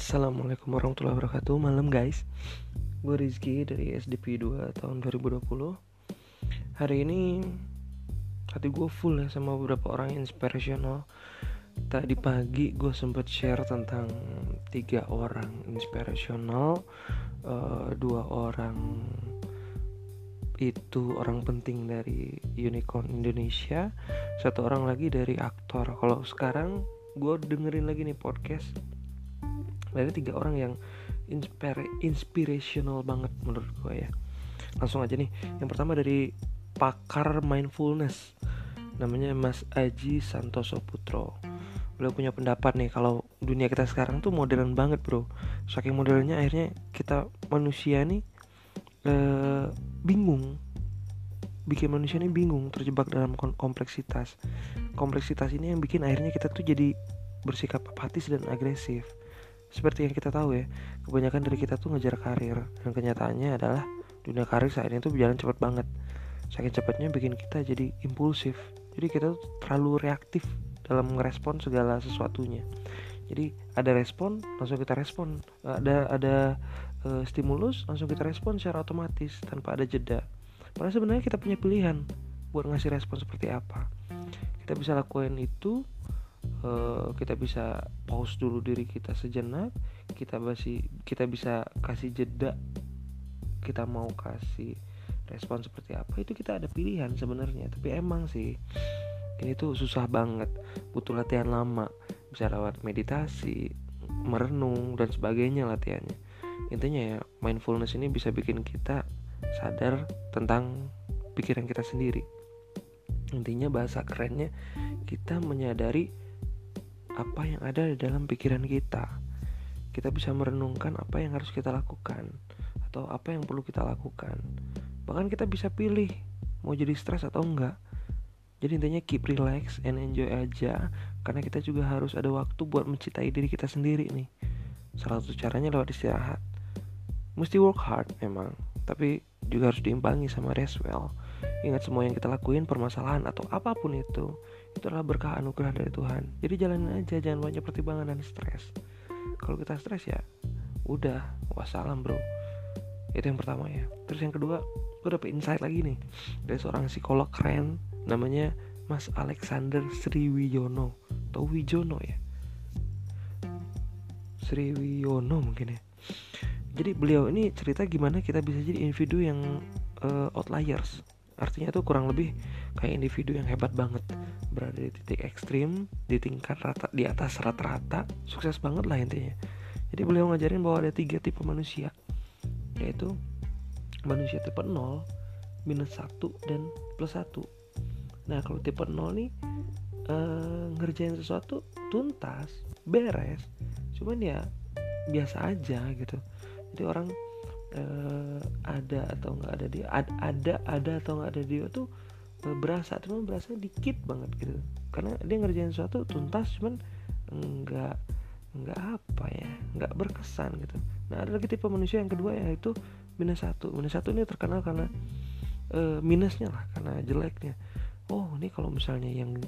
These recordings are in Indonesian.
Assalamualaikum warahmatullahi wabarakatuh. Malam guys. Gue Rizky dari SDP 2 tahun 2020 Hari ini Hati gue full ya sama beberapa orang inspirational. Tadi pagi gue sempet share tentang Tiga orang inspirational. Uh, Dua orang itu orang penting dari Unicorn Indonesia. Satu orang lagi dari aktor. Kalau sekarang gue dengerin lagi nih podcast dari tiga orang yang inspire, inspirational banget menurut gue ya. Langsung aja nih. Yang pertama dari pakar mindfulness. Namanya Mas Aji Santoso Putro. Beliau punya pendapat nih kalau dunia kita sekarang tuh modern banget bro. Saking modernnya akhirnya kita manusia nih eh, bingung. Bikin manusia ini bingung terjebak dalam kompleksitas. Kompleksitas ini yang bikin akhirnya kita tuh jadi bersikap apatis dan agresif seperti yang kita tahu ya, kebanyakan dari kita tuh ngejar karir dan kenyataannya adalah dunia karir saat ini tuh berjalan cepat banget. Saking cepatnya bikin kita jadi impulsif. Jadi kita tuh terlalu reaktif dalam merespon segala sesuatunya. Jadi ada respon langsung kita respon, ada ada uh, stimulus langsung kita respon secara otomatis tanpa ada jeda. Padahal sebenarnya kita punya pilihan buat ngasih respon seperti apa. Kita bisa lakuin itu uh, kita bisa pause dulu diri kita sejenak kita masih kita bisa kasih jeda kita mau kasih respon seperti apa itu kita ada pilihan sebenarnya. Tapi emang sih ini tuh susah banget. Butuh latihan lama bisa lewat meditasi merenung dan sebagainya latihannya. Intinya ya mindfulness ini bisa bikin kita sadar tentang pikiran kita sendiri. Intinya bahasa kerennya kita menyadari apa yang ada di dalam pikiran kita. Kita bisa merenungkan apa yang harus kita lakukan atau apa yang perlu kita lakukan. Bahkan kita bisa pilih mau jadi stres atau enggak. Jadi intinya keep relax and enjoy aja karena kita juga harus ada waktu buat mencintai diri kita sendiri nih. Salah satu caranya lewat istirahat. Mesti work hard memang, tapi juga harus diimbangi sama rest well. Ingat semua yang kita lakuin permasalahan atau apa pun itu itu adalah berkah anugerah dari Tuhan. Jadi jalanin aja jangan banyak pertimbangan dan stres. Kalau kita stres ya udah. Wassalam bro. Itu yang pertama ya. Terus yang kedua gue dapet insight lagi nih. Dari seorang psikolog keren namanya Mas Alexander Sriwiyono atau Wijono ya? Sriwiyono mungkin ya. Jadi beliau ini cerita gimana kita bisa jadi individu yang uh, outliers artinya tuh kurang lebih kayak individu yang hebat banget. Berada di titik ekstrim di tingkat rata di atas rata-rata sukses banget lah intinya. Jadi beliau ngajarin bahwa ada tiga tipe manusia yaitu manusia tipe 0 minus 1 dan plus 1 nah kalau tipe 0 nih uh, ngerjain sesuatu tuntas beres. Cuman ya biasa aja gitu. Jadi orang uh, ada atau nggak ada dia ad, ada ada atau nggak ada dia tuh uh, berasa cuma berasa dikit banget gitu. Karena dia ngerjain sesuatu tuntas cuman nggak nggak apa ya nggak berkesan gitu. Nah ada lagi tipe manusia yang kedua yaitu minus satu. Minus satu ini terkenal karena uh, minusnya lah karena jeleknya. Oh ini kalau misalnya yang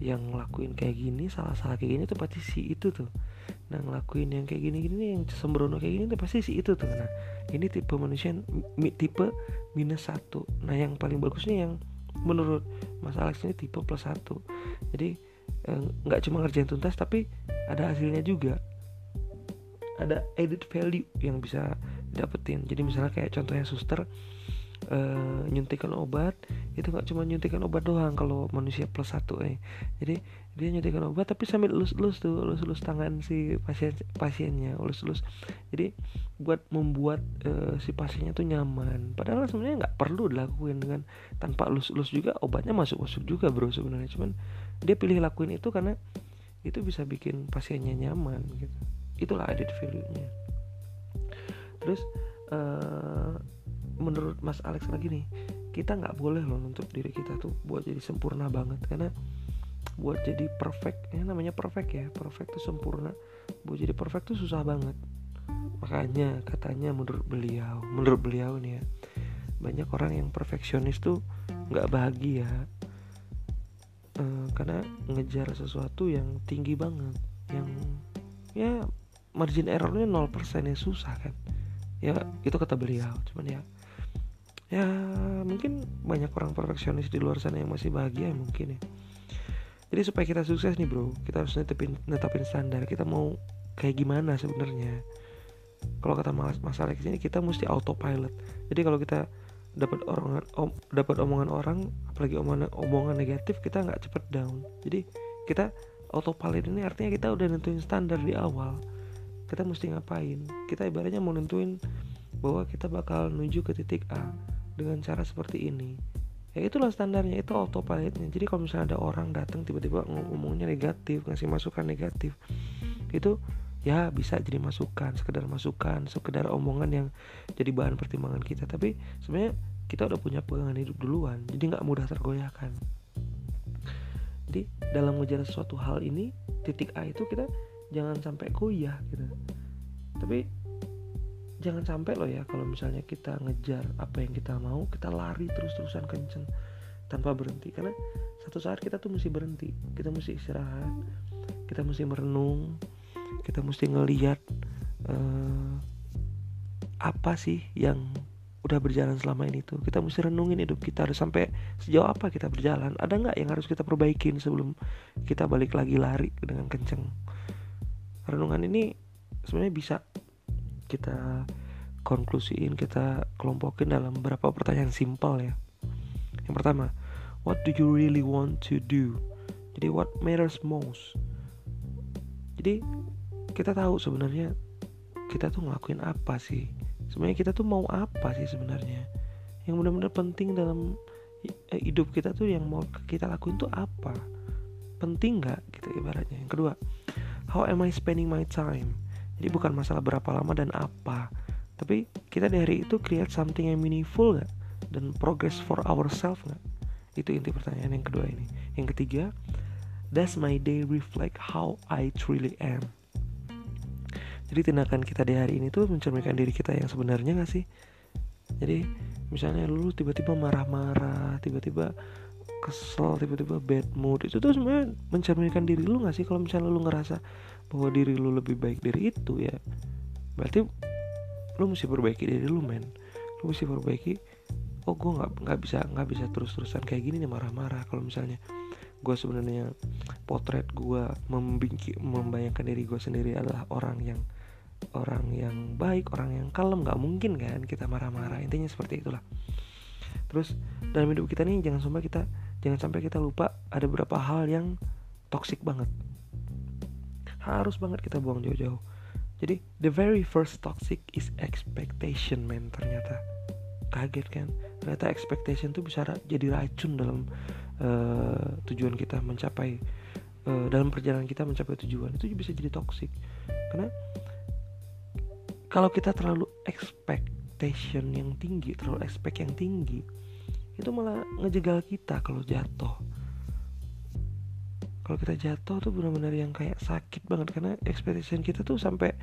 yang ngelakuin kayak gini salah salah kayak gini tuh pasti si itu tuh nah ngelakuin yang kayak gini gini yang sembrono kayak gini tuh pasti si itu tuh. Nah ini tipe manusia tipe minus satu. Nah yang paling bagusnya yang menurut Mas Alex ini tipe plus satu. Jadi eh, nggak eh, cuma ngerjain tuntas tapi ada hasilnya juga. Ada added value yang bisa dapetin. Jadi misalnya kayak contohnya suster uh, nyuntikan obat itu nggak cuma nyuntikan obat doang kalau manusia plus satu eh. Jadi dia nyuntikan obat tapi sambil lus-lus tuh lus-lus tangan si pasien pasiennya lus-lus. Jadi buat membuat uh, si pasiennya tuh nyaman. Padahal sebenarnya nggak perlu dilakuin dengan tanpa lus-lus juga obatnya masuk-masuk juga bro sebenarnya. Cuman dia pilih lakuin itu karena itu bisa bikin pasiennya nyaman gitu. Itulah added value-nya. Terus uh, menurut Mas Alex lagi nih kita nggak boleh loh untuk diri kita tuh buat jadi sempurna banget karena buat jadi perfect ya namanya perfect ya perfect tuh sempurna buat jadi perfect tuh susah banget. Makanya katanya menurut beliau menurut beliau nih ya banyak orang yang perfeksionis tuh nggak bahagia uh, karena ngejar sesuatu yang tinggi banget yang ya margin errornya 0% ya susah kan. Ya itu kata beliau cuman ya ya mungkin banyak orang perfeksionis di luar sana yang masih bahagia mungkin ya. Jadi supaya kita sukses nih bro kita harus netepin netapin standar. Kita mau kayak gimana sebenarnya? Kalau kata mas mas Alex ini kita mesti autopilot. Jadi kalau kita dapat omongan om, dapat omongan orang apalagi omongan omongan negatif kita nggak cepet down. Jadi kita autopilot ini artinya kita udah nentuin standar di awal. Kita mesti ngapain? Kita ibaratnya mau nentuin bahwa kita bakal menuju ke titik A dengan cara seperti ini ya itulah standarnya itu autopilotnya. Jadi kalau misalnya ada orang datang tiba-tiba ngomongnya negatif ngasih masukan negatif itu ya bisa jadi masukan sekedar masukan sekedar omongan yang jadi bahan pertimbangan kita. Tapi sebenarnya kita udah punya pegangan hidup duluan jadi nggak mudah tergoyahkan. Jadi dalam ngejar sesuatu hal ini titik A itu kita jangan sampai goyah gitu. Tapi jangan sampai loh ya kalau misalnya kita ngejar apa yang kita mau kita lari terus-terusan kenceng tanpa berhenti. Karena satu saat kita tuh mesti berhenti kita mesti istirahat kita mesti merenung kita mesti ngeliat uh, apa sih yang udah berjalan selama ini tuh. Kita mesti renungin hidup kita harus sampai sejauh apa kita berjalan. Ada nggak yang harus kita perbaikin sebelum kita balik lagi lari dengan kenceng? Renungan ini sebenarnya bisa kita konklusiin kita kelompokin dalam beberapa pertanyaan simpel ya. Yang pertama what do you really want to do? Jadi what matters most? Jadi kita tahu sebenarnya kita tuh ngelakuin apa sih? Sebenarnya kita tuh mau apa sih sebenarnya? Yang benar-benar penting dalam eh, hidup kita tuh yang mau kita lakuin tuh apa? Penting nggak? Gitu ibaratnya. Yang kedua how am I spending my time jadi bukan masalah berapa lama dan apa. Tapi kita dari itu create something yang meaningful nggak? Dan progress for ourselves nggak? Itu inti pertanyaan yang kedua ini. Yang ketiga does my day reflect how I truly am? Jadi tindakan kita di hari ini tuh mencerminkan diri kita yang sebenarnya gak sih? Jadi misalnya lu tiba-tiba marah-marah tiba-tiba kesel tiba-tiba bad mood itu tuh sebenarnya mencerminkan diri lu gak sih? Kalau misalnya lu ngerasa bahwa diri lu lebih baik dari itu ya. Berarti lu mesti perbaiki diri lu men. Lu mesti perbaiki oh gue nggak nggak bisa nggak bisa terus-terusan kayak gini nih marah-marah. Kalau misalnya gue sebenarnya potret gue membayangkan diri gue sendiri adalah orang yang orang yang baik orang yang kalem nggak mungkin kan kita marah-marah. Intinya seperti itulah. Terus dalam hidup kita nih jangan sampai kita jangan sampai kita lupa ada beberapa hal yang toxic banget harus banget kita buang jauh-jauh. Jadi the very first toxic is expectation man ternyata. Kaget kan? Ternyata expectation tuh bisa jadi racun dalam uh, tujuan kita mencapai uh, dalam perjalanan kita mencapai tujuan. Itu bisa jadi toxic. Karena kalau kita terlalu expectation yang tinggi terlalu expect yang tinggi itu malah ngejegal kita kalau jatuh kalau kita jatuh tuh benar-benar yang kayak sakit banget karena expectation kita tuh sampai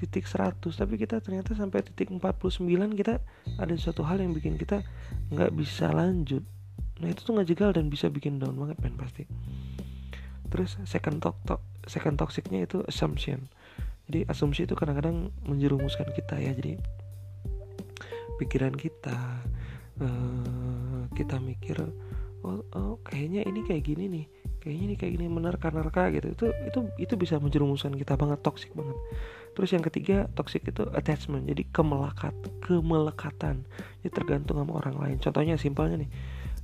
titik 100 tapi kita ternyata sampai titik 49 kita ada suatu hal yang bikin kita nggak bisa lanjut. Nah itu tuh ngejegal dan bisa bikin down banget men pasti. Terus second talk, talk second toxicnya itu assumption. Jadi asumsi itu kadang-kadang menjerumuskan kita ya jadi pikiran kita uh, kita mikir oh, oh kayaknya ini kayak gini nih kayaknya ini kayak gini menerka nerka gitu. Itu itu itu bisa menjerumuskan kita banget toksik banget. Terus yang ketiga toxic itu attachment. Jadi kemelekat kemelekatan. Jadi tergantung sama orang lain. Contohnya simpelnya nih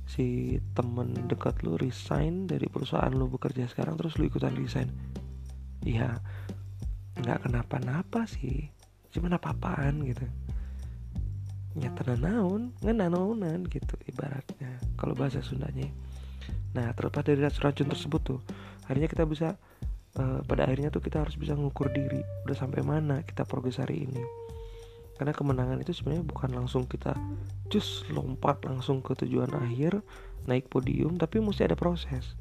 si temen dekat lu resign dari perusahaan lu bekerja sekarang terus lu ikutan resign. Iya nggak kenapa-napa sih. Cuma apa-apaan gitu. Nyata naon ngenanaunan gitu ibaratnya. Kalau bahasa Sundanya nah terlepas dari racun tersebut tuh akhirnya kita bisa uh, pada akhirnya tuh kita harus bisa mengukur diri udah sampai mana kita progres hari ini. Karena kemenangan itu sebenarnya bukan langsung kita just lompat langsung ke tujuan akhir naik podium tapi mesti ada proses.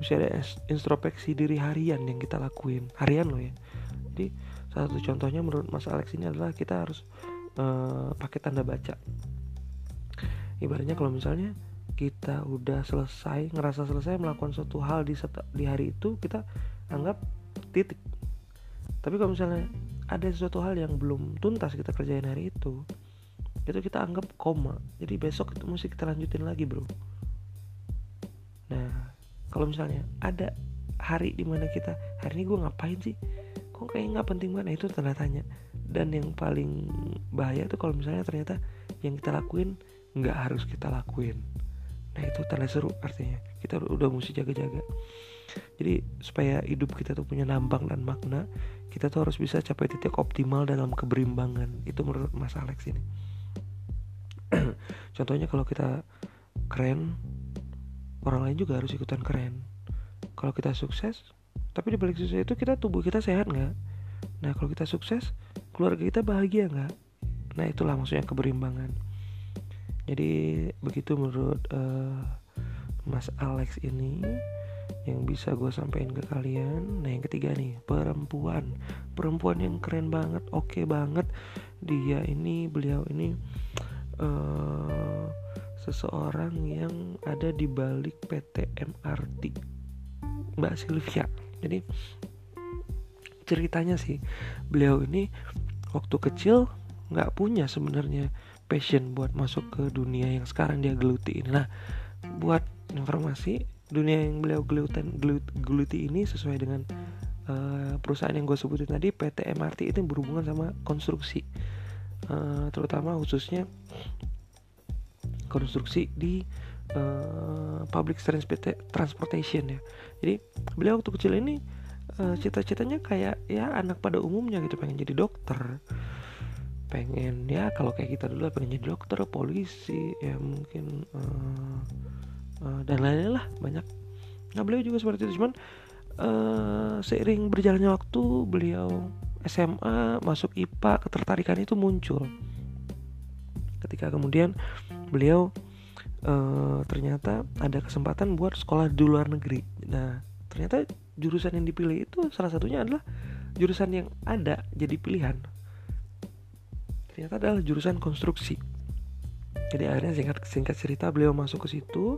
Mesti ada introspeksi diri harian yang kita lakuin. Harian loh ya. Jadi salah satu contohnya menurut Mas Alex ini adalah kita harus uh, pakai tanda baca. Ibaratnya kalau misalnya kita udah selesai ngerasa selesai melakukan suatu hal di di hari itu kita anggap titik. Tapi kalau misalnya ada sesuatu hal yang belum tuntas kita kerjain hari itu itu kita anggap koma. Jadi besok itu mesti kita lanjutin lagi bro. Nah kalau misalnya ada hari di mana kita hari ini gue ngapain sih? Kok kayaknya nggak penting banget. Nah, itu tanda tanya. Dan yang paling bahaya tuh kalau misalnya ternyata yang kita lakuin nggak harus kita lakuin nah itu tanda seru artinya. Kita udah mesti jaga-jaga. Jadi supaya hidup kita tuh punya nambang dan makna kita tuh harus bisa capai titik optimal dalam keberimbangan. Itu menurut Mas Alex ini. Contohnya kalau kita keren orang lain juga harus ikutan keren. Kalau kita sukses tapi di balik sukses itu kita tubuh kita sehat nggak? Nah kalau kita sukses keluarga kita bahagia nggak? Nah itulah maksudnya keberimbangan jadi begitu menurut uh, Mas Alex ini yang bisa gue sampaikan ke kalian. Nah yang ketiga nih perempuan. Perempuan yang keren banget oke okay banget. Dia ini beliau ini uh, seseorang yang ada di balik PT MRT Mbak Sylvia. Jadi ceritanya sih beliau ini waktu kecil nggak punya sebenarnya passion buat masuk ke dunia yang sekarang dia geluti ini. Nah buat informasi dunia yang beliau gelutan gelut, geluti ini sesuai dengan uh, perusahaan yang gue sebutin tadi PT MRT itu berhubungan sama konstruksi. Uh, terutama khususnya konstruksi di uh, public transportation ya. Jadi beliau waktu kecil ini uh, cita-citanya kayak ya anak pada umumnya gitu pengen jadi dokter pengen ya kalau kayak kita dulu pengen jadi dokter polisi ya mungkin uh, uh, dan lain-lain lah banyak. Nah beliau juga seperti itu cuman uh, seiring berjalannya waktu beliau SMA masuk IPA ketertarikan itu muncul. Ketika kemudian beliau uh, ternyata ada kesempatan buat sekolah di luar negeri. Nah ternyata jurusan yang dipilih itu salah satunya adalah jurusan yang ada jadi pilihan ternyata adalah jurusan konstruksi. Jadi akhirnya singkat singkat cerita beliau masuk ke situ.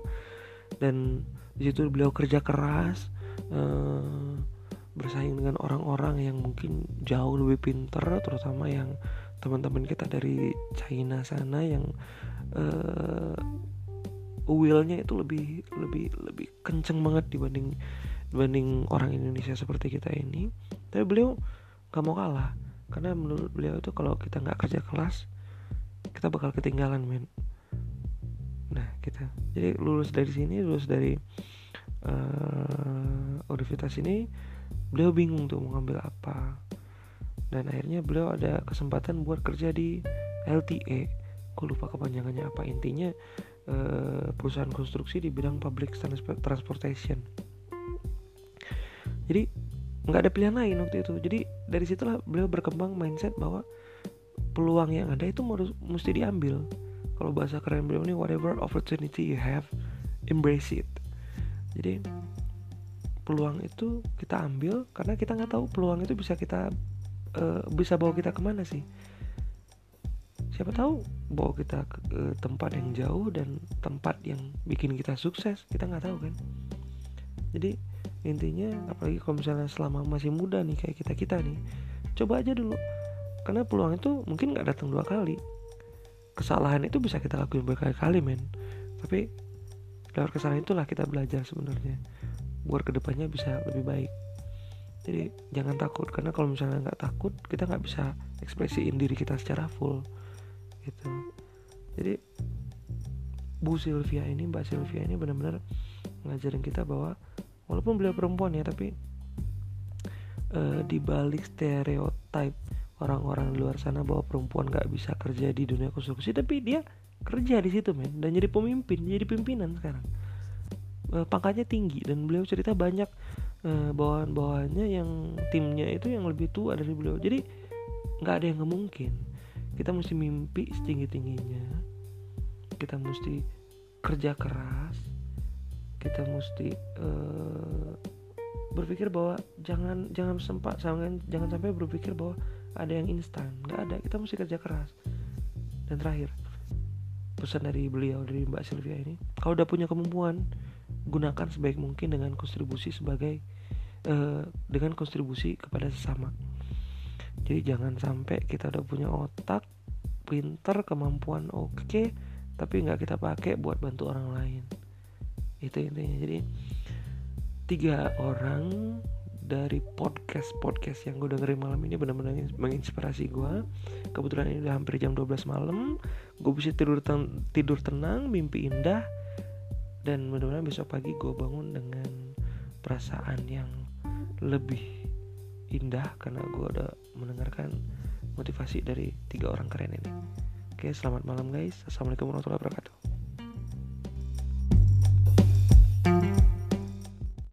Dan di situ beliau kerja keras uh, bersaing dengan orang-orang yang mungkin jauh lebih pinter terutama yang teman-teman kita dari China sana yang uh, willnya itu lebih lebih lebih kenceng banget dibanding dibanding orang Indonesia seperti kita ini. Tapi beliau gak mau kalah karena menurut beliau itu kalau kita nggak kerja kelas kita bakal ketinggalan men. Nah kita. Jadi lulus dari sini lulus dari uh, universitas ini beliau bingung tuh mau ngambil apa. Dan akhirnya beliau ada kesempatan buat kerja di LTE aku lupa kepanjangannya apa. Intinya uh, perusahaan konstruksi di bidang public transportation. Jadi nggak ada pilihan lain waktu itu. Jadi dari situlah beliau berkembang mindset bahwa peluang yang ada itu harus mesti diambil. Kalau bahasa keren beliau ini whatever opportunity you have embrace it. Jadi peluang itu kita ambil karena kita nggak tahu peluang itu bisa kita uh, bisa bawa kita ke mana sih. Siapa tahu bawa kita ke, ke tempat yang jauh dan tempat yang bikin kita sukses kita nggak tahu kan. Jadi intinya apalagi kalau misalnya selama masih muda nih kayak kita kita nih coba aja dulu. Karena peluang itu mungkin nggak datang dua kali. Kesalahan itu bisa kita lakuin berkali-kali men. Tapi lewat kesalahan itulah kita belajar sebenarnya buat ke depannya bisa lebih baik. Jadi jangan takut. Karena kalau misalnya nggak takut kita nggak bisa ekspresiin diri kita secara full gitu. Jadi Bu Sylvia ini Mbak Sylvia ini benar-benar ngajarin kita bahwa walaupun beliau perempuan ya tapi uh, di balik stereotip orang-orang di luar sana bahwa perempuan nggak bisa kerja di dunia konstruksi tapi dia kerja di situ men dan jadi pemimpin jadi pimpinan sekarang. Uh, pangkatnya tinggi dan beliau cerita banyak uh, bawahan-bawahannya yang timnya itu yang lebih tua dari beliau. Jadi nggak ada yang nggak mungkin. Kita mesti mimpi setinggi tingginya kita mesti kerja keras kita mesti uh, berpikir bahwa jangan jangan sempat jangan jangan sampai berpikir bahwa ada yang instan. Nggak ada kita mesti kerja keras. Dan terakhir pesan dari beliau dari Mbak Sylvia ini kalau udah punya kemampuan gunakan sebaik mungkin dengan kontribusi sebagai uh, dengan kontribusi kepada sesama. Jadi jangan sampai kita udah punya otak pinter kemampuan oke okay, tapi nggak kita pakai buat bantu orang lain itu intinya. Jadi tiga orang dari podcast podcast yang gue dengerin malam ini benar-benar menginspirasi gue kebetulan ini udah hampir jam 12 malam. Gue bisa tidur ten tidur tenang mimpi indah. Dan mudah-mudahan besok pagi gue bangun dengan perasaan yang lebih indah karena gue udah mendengarkan motivasi dari tiga orang keren ini. Oke selamat malam guys. Assalamualaikum warahmatullahi wabarakatuh